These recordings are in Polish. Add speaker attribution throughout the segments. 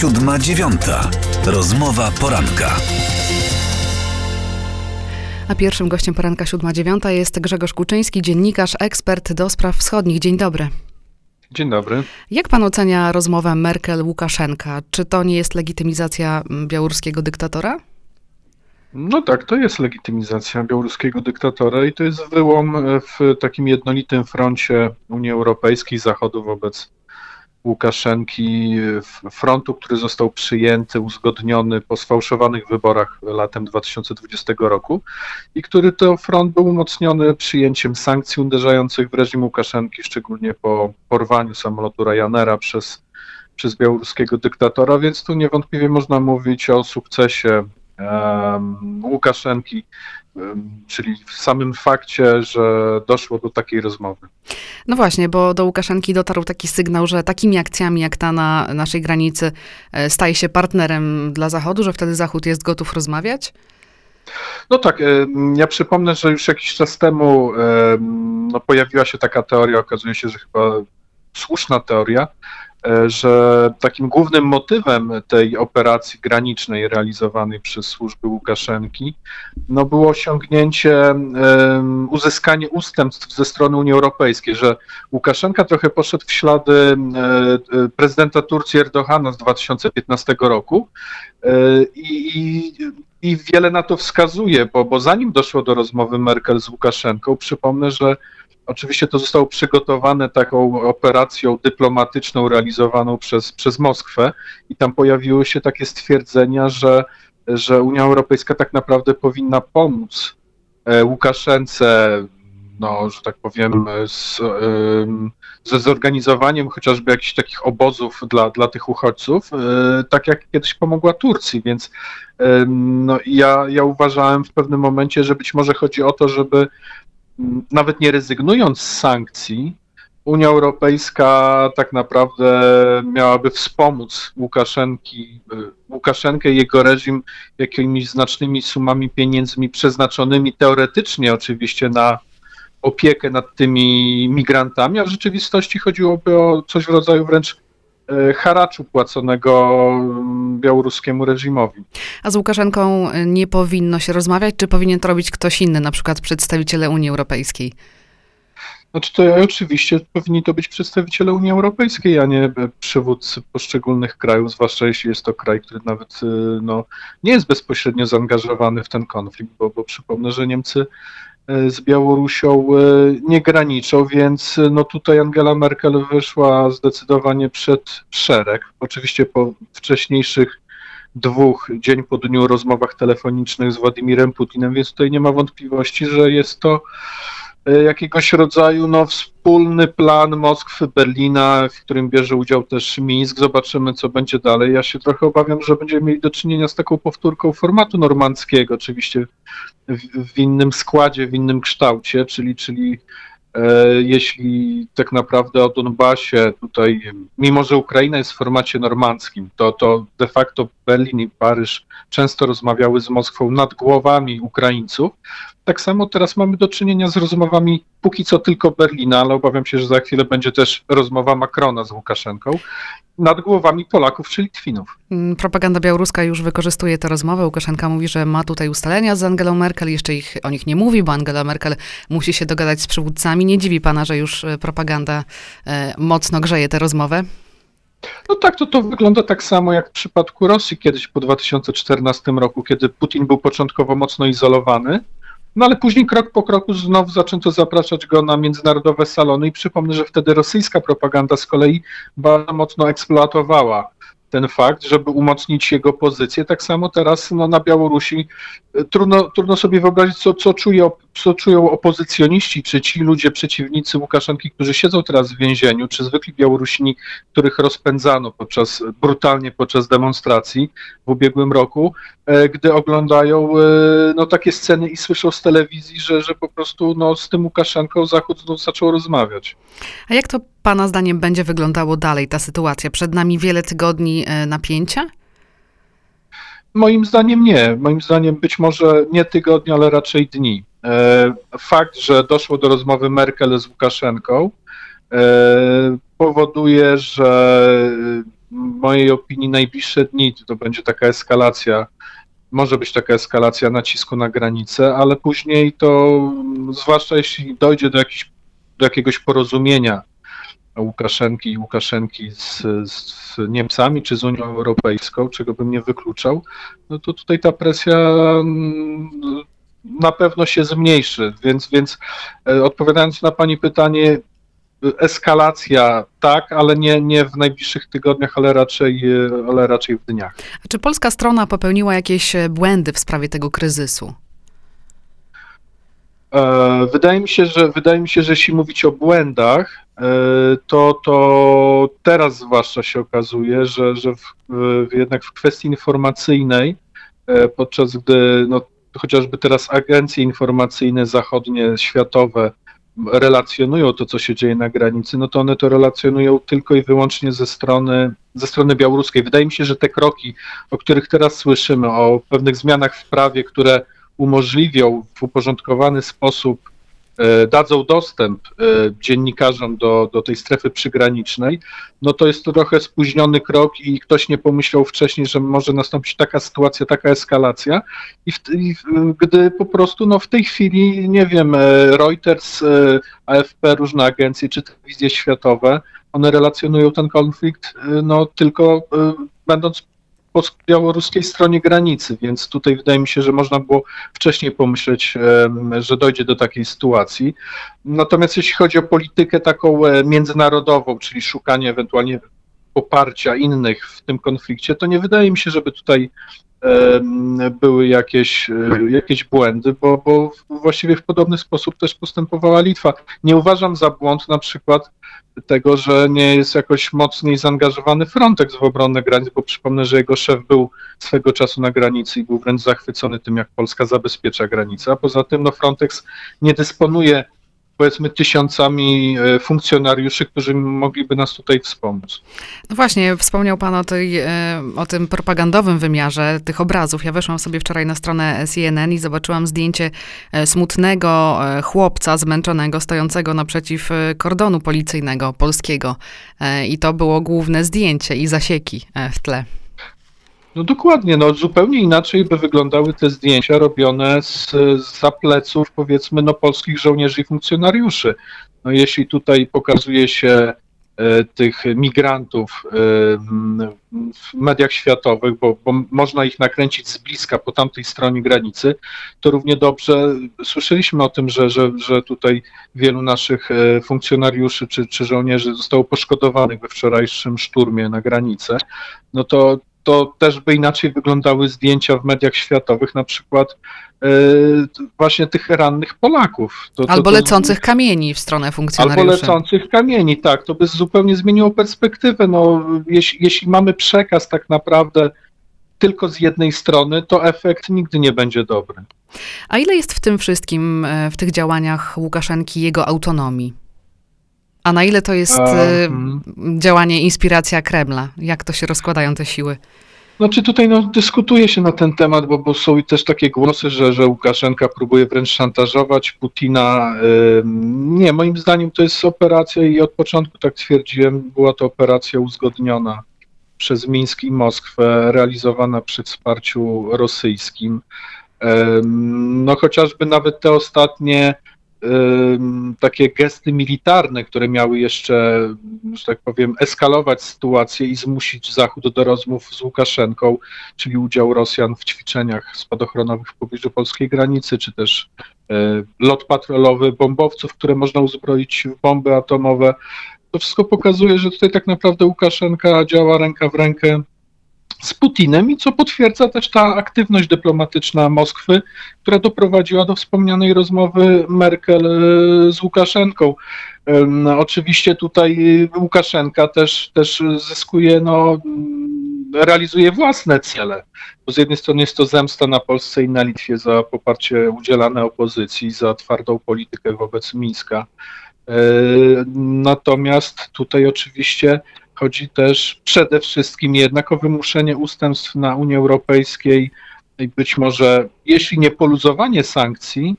Speaker 1: Siódma dziewiąta. Rozmowa poranka.
Speaker 2: A pierwszym gościem poranka siódma dziewiąta jest Grzegorz Kuczyński, dziennikarz, ekspert do spraw wschodnich. Dzień dobry.
Speaker 3: Dzień dobry.
Speaker 2: Jak pan ocenia rozmowę Merkel-Łukaszenka? Czy to nie jest legitymizacja białoruskiego dyktatora?
Speaker 3: No tak, to jest legitymizacja białoruskiego dyktatora i to jest wyłom w takim jednolitym froncie Unii Europejskiej, Zachodu wobec Łukaszenki, frontu, który został przyjęty, uzgodniony po sfałszowanych wyborach latem 2020 roku i który to front był umocniony przyjęciem sankcji uderzających w reżim Łukaszenki, szczególnie po porwaniu samolotu Ryanaira przez, przez białoruskiego dyktatora, więc tu niewątpliwie można mówić o sukcesie Łukaszenki czyli w samym fakcie, że doszło do takiej rozmowy.
Speaker 2: No właśnie, bo do Łukaszenki dotarł taki sygnał, że takimi akcjami jak ta na naszej granicy e, staje się partnerem dla Zachodu, że wtedy Zachód jest gotów rozmawiać?
Speaker 3: No tak, ja przypomnę, że już jakiś czas temu no, pojawiła się taka teoria, okazuje się, że chyba słuszna teoria, że takim głównym motywem tej operacji granicznej realizowanej przez służby Łukaszenki no było osiągnięcie, uzyskanie ustępstw ze strony Unii Europejskiej, że Łukaszenka trochę poszedł w ślady e, e, prezydenta Turcji Erdogana z 2015 roku i, i, i wiele na to wskazuje, bo, bo zanim doszło do rozmowy Merkel z Łukaszenką, przypomnę, że Oczywiście to zostało przygotowane taką operacją dyplomatyczną realizowaną przez, przez Moskwę i tam pojawiły się takie stwierdzenia, że, że Unia Europejska tak naprawdę powinna pomóc e, Łukaszence, no, że tak powiem, z, ze zorganizowaniem chociażby jakichś takich obozów dla, dla tych uchodźców, e, tak jak kiedyś pomogła Turcji, więc no, ja, ja uważałem w pewnym momencie, że być może chodzi o to, żeby nawet nie rezygnując z sankcji, Unia Europejska tak naprawdę miałaby wspomóc Łukaszenki, Łukaszenkę i jego reżim jakimiś znacznymi sumami pieniędzmi przeznaczonymi teoretycznie oczywiście na opiekę nad tymi migrantami, a w rzeczywistości chodziłoby o coś w rodzaju wręcz haraczu płaconego mm, białoruskiemu reżimowi.
Speaker 2: A z Łukaszenką nie powinno się rozmawiać, czy powinien to robić ktoś inny, na przykład przedstawiciele Unii Europejskiej?
Speaker 3: Znaczy to oczywiście powinni to być przedstawiciele Unii Europejskiej, a nie przywódcy poszczególnych krajów, zwłaszcza jeśli jest to kraj, który nawet no, nie jest bezpośrednio zaangażowany w ten konflikt, bo, bo przypomnę, że Niemcy E, z Białorusią e, nie graniczą, więc e, no tutaj Angela Merkel wyszła zdecydowanie przed szereg. Oczywiście po wcześniejszych dwóch dzień po dniu rozmowach telefonicznych z Władimirem Putinem, więc tutaj nie ma wątpliwości, że jest to jakiegoś rodzaju no, wspólny plan Moskwy, Berlina, w którym bierze udział też Mińsk. Zobaczymy, co będzie dalej. Ja się trochę obawiam, że będziemy mieli do czynienia z taką powtórką formatu normandzkiego, oczywiście w, w innym składzie, w innym kształcie, czyli, czyli jeśli tak naprawdę o Donbasie tutaj, mimo że Ukraina jest w formacie normandzkim, to, to de facto Berlin i Paryż często rozmawiały z Moskwą nad głowami Ukraińców, tak samo teraz mamy do czynienia z rozmowami póki co tylko Berlina, ale obawiam się, że za chwilę będzie też rozmowa Macrona z Łukaszenką nad głowami Polaków czy Litwinów.
Speaker 2: Mm, propaganda białoruska już wykorzystuje tę rozmowę. Łukaszenka mówi, że ma tutaj ustalenia z Angelą Merkel, jeszcze ich o nich nie mówi, bo Angela Merkel musi się dogadać z przywódcami. Nie dziwi pana, że już e, propaganda e, mocno grzeje tę rozmowę?
Speaker 3: No tak, to to wygląda tak samo jak w przypadku Rosji kiedyś po 2014 roku, kiedy Putin był początkowo mocno izolowany, no ale później krok po kroku znowu zaczęto zapraszać go na międzynarodowe salony i przypomnę, że wtedy rosyjska propaganda z kolei bardzo mocno eksploatowała ten fakt, żeby umocnić jego pozycję. Tak samo teraz no, na Białorusi e, trudno, trudno sobie wyobrazić, co, co, czuje, co czują opozycjoniści, czy ci ludzie, przeciwnicy Łukaszenki, którzy siedzą teraz w więzieniu, czy zwykli Białorusini, których rozpędzano podczas, brutalnie podczas demonstracji w ubiegłym roku, e, gdy oglądają e, no, takie sceny i słyszą z telewizji, że, że po prostu no, z tym Łukaszenką Zachód znów zaczął rozmawiać.
Speaker 2: A jak to Pana zdaniem będzie wyglądało dalej ta sytuacja? Przed nami wiele tygodni e, napięcia?
Speaker 3: Moim zdaniem nie. Moim zdaniem być może nie tygodnie, ale raczej dni. E, fakt, że doszło do rozmowy Merkel z Łukaszenką, e, powoduje, że mojej opinii najbliższe dni to będzie taka eskalacja, może być taka eskalacja nacisku na granicę, ale później to, zwłaszcza jeśli dojdzie do, jakiś, do jakiegoś porozumienia Łukaszenki i Łukaszenki z, z Niemcami czy z Unią Europejską, czego bym nie wykluczał, no to tutaj ta presja mm, na pewno się zmniejszy. Więc, więc e, odpowiadając na Pani pytanie, eskalacja tak, ale nie, nie w najbliższych tygodniach, ale raczej, ale raczej w dniach.
Speaker 2: A czy polska strona popełniła jakieś błędy w sprawie tego kryzysu?
Speaker 3: E, wydaje mi się, że wydaje mi się, że jeśli mówić o błędach, e, to, to teraz zwłaszcza się okazuje, że, że w, jednak w kwestii informacyjnej, podczas gdy no, chociażby teraz agencje informacyjne zachodnie, światowe relacjonują to, co się dzieje na granicy, no to one to relacjonują tylko i wyłącznie ze strony, ze strony białoruskiej. Wydaje mi się, że te kroki, o których teraz słyszymy, o pewnych zmianach w prawie, które umożliwią w uporządkowany sposób E, dadzą dostęp e, dziennikarzom do, do tej strefy przygranicznej, no to jest to trochę spóźniony krok i ktoś nie pomyślał wcześniej, że może nastąpić taka sytuacja, taka eskalacja. I, w, i gdy po prostu no w tej chwili, nie wiem, e, Reuters, AFP, różne agencje czy telewizje światowe, one relacjonują ten konflikt no tylko będąc po białoruskiej stronie granicy, więc tutaj wydaje mi się, że można było wcześniej pomyśleć, że dojdzie do takiej sytuacji. Natomiast jeśli chodzi o politykę taką e, międzynarodową, czyli szukanie ewentualnie poparcia innych w tym konflikcie, to nie wydaje mi się, żeby tutaj były jakieś, e, jakieś błędy, bo, bo właściwie w podobny sposób też postępowała Litwa. Nie uważam za błąd na przykład tego, że nie jest jakoś mocniej zaangażowany Frontex w obronę granic, bo przypomnę, że jego szef był swego czasu na granicy i był wręcz zachwycony tym, jak Polska zabezpiecza granicę. A poza tym no, Frontex nie dysponuje powiedzmy tysiącami e, funkcjonariuszy, którzy mogliby nas tutaj wspomóc.
Speaker 2: No właśnie, wspomniał Pan o, tej, e, o tym propagandowym wymiarze tych obrazów. Ja weszłam sobie wczoraj na stronę CNN i zobaczyłam zdjęcie e, smutnego chłopca zmęczonego, stojącego naprzeciw kordonu policyjnego polskiego. I to było główne zdjęcie i zasieki w tle.
Speaker 3: No dokładnie, no zupełnie inaczej by wyglądały te zdjęcia robione z, za pleców powiedzmy no polskich żołnierzy i funkcjonariuszy. No jeśli tutaj pokazuje się e, tych migrantów e, w mediach światowych, bo, bo, można ich nakręcić z bliska po tamtej stronie granicy, to równie dobrze słyszeliśmy o tym, że, że, że tutaj wielu naszych e, funkcjonariuszy czy, czy żołnierzy zostało poszkodowanych we wczorajszym szturmie na granicę. No to to też by inaczej wyglądały zdjęcia w mediach światowych, na przykład e, właśnie tych rannych Polaków.
Speaker 2: To, albo to, to, lecących kamieni w stronę funkcjonariuszy.
Speaker 3: Albo lecących kamieni, tak. To by zupełnie zmieniło perspektywę. No, jeśli, jeśli mamy przekaz tak naprawdę tylko z jednej strony, to efekt nigdy nie będzie dobry.
Speaker 2: A ile jest w tym wszystkim, e, w tych działaniach Łukaszenki, jego autonomii? A na ile to jest um, działanie, inspiracja Kremla? Jak to się rozkładają te siły?
Speaker 3: Znaczy tutaj no, dyskutuje się na ten temat, bo, bo są też takie głosy, że, że Łukaszenka próbuje wręcz szantażować Putina. Nie, moim zdaniem to jest operacja i od początku tak twierdziłem, była to operacja uzgodniona przez Mińsk i Moskwę, realizowana przy wsparciu rosyjskim. No chociażby nawet te ostatnie takie gesty militarne, które miały jeszcze, że tak powiem, eskalować sytuację i zmusić Zachód do rozmów z Łukaszenką, czyli udział Rosjan w ćwiczeniach spadochronowych w pobliżu polskiej granicy, czy też e, lot patrolowy bombowców, które można uzbroić w bomby atomowe. To wszystko pokazuje, że tutaj tak naprawdę Łukaszenka działa ręka w rękę z Putinem i co potwierdza też ta aktywność dyplomatyczna Moskwy, która doprowadziła do wspomnianej rozmowy Merkel e, z Łukaszenką. Oczywiście tutaj Łukaszenka też, też zyskuje, no, realizuje własne cele, bo z jednej strony jest to zemsta na Polsce i na Litwie za poparcie udzielane opozycji, za twardą politykę wobec Mińska. E, natomiast tutaj oczywiście Chodzi też przede wszystkim jednak o wymuszenie ustępstw na Unii Europejskiej i być może, jeśli nie poluzowanie sankcji,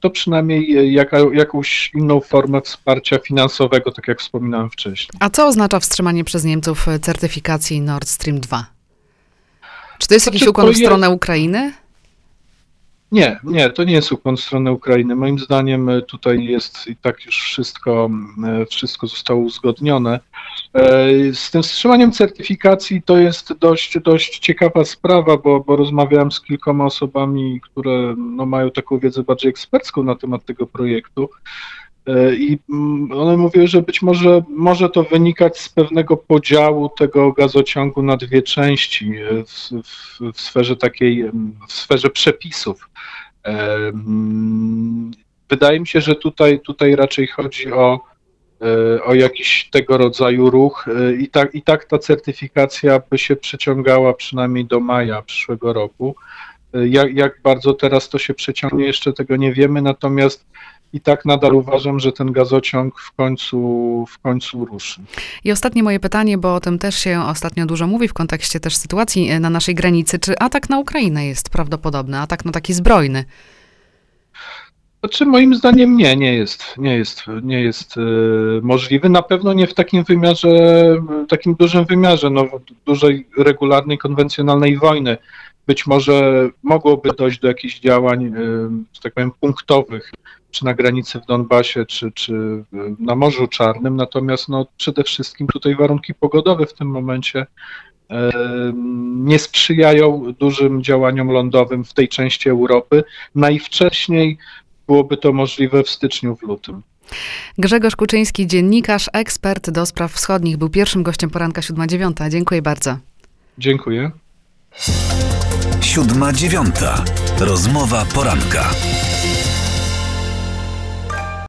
Speaker 3: to przynajmniej jaka, jakąś inną formę wsparcia finansowego, tak jak wspominałem wcześniej.
Speaker 2: A co oznacza wstrzymanie przez Niemców certyfikacji Nord Stream 2? Czy to jest znaczy, jakiś ukłon w stronę. Ukrainy?
Speaker 3: Nie, nie, to nie jest ukłon w stronę Ukrainy. Moim zdaniem e, tutaj jest i tak już wszystko, e, wszystko zostało uzgodnione. E, z tym wstrzymaniem certyfikacji to jest dość, dość ciekawa sprawa, bo, bo rozmawiałem z kilkoma osobami, które no, mają taką wiedzę bardziej ekspercką na temat tego projektu. I mm, one mówiły, że być może może to wynikać z pewnego podziału tego gazociągu na dwie części w, w, w sferze takiej, w sferze przepisów. Wydaje mi się, że tutaj, tutaj raczej chodzi o, e, o jakiś tego rodzaju ruch e, i tak, i tak ta certyfikacja by się przeciągała przynajmniej do maja przyszłego roku. E, jak, jak bardzo teraz to się przeciągnie, jeszcze tego nie wiemy, natomiast i tak nadal uważam, że ten gazociąg w końcu, w końcu ruszy.
Speaker 2: I ostatnie moje pytanie, bo o tym też się ostatnio dużo mówi w kontekście też sytuacji na naszej granicy. Czy atak na Ukrainę jest prawdopodobny, atak no taki zbrojny?
Speaker 3: Znaczy moim zdaniem nie, nie jest, nie jest, nie jest yy, możliwy. Na pewno nie w takim wymiarze, takim dużym wymiarze, no, dużej, regularnej, konwencjonalnej wojny. Być może mogłoby dojść do jakichś działań, yy, tak powiem, punktowych, czy na granicy w Donbasie, czy, czy na Morzu Czarnym. Natomiast no, przede wszystkim tutaj warunki pogodowe w tym momencie nie sprzyjają dużym działaniom lądowym w tej części Europy. Najwcześniej byłoby to możliwe w styczniu, w lutym.
Speaker 2: Grzegorz Kuczyński, dziennikarz, ekspert do spraw wschodnich, był pierwszym gościem poranka 7.9. Dziękuję bardzo.
Speaker 3: Dziękuję.
Speaker 1: 7.9. Rozmowa poranka.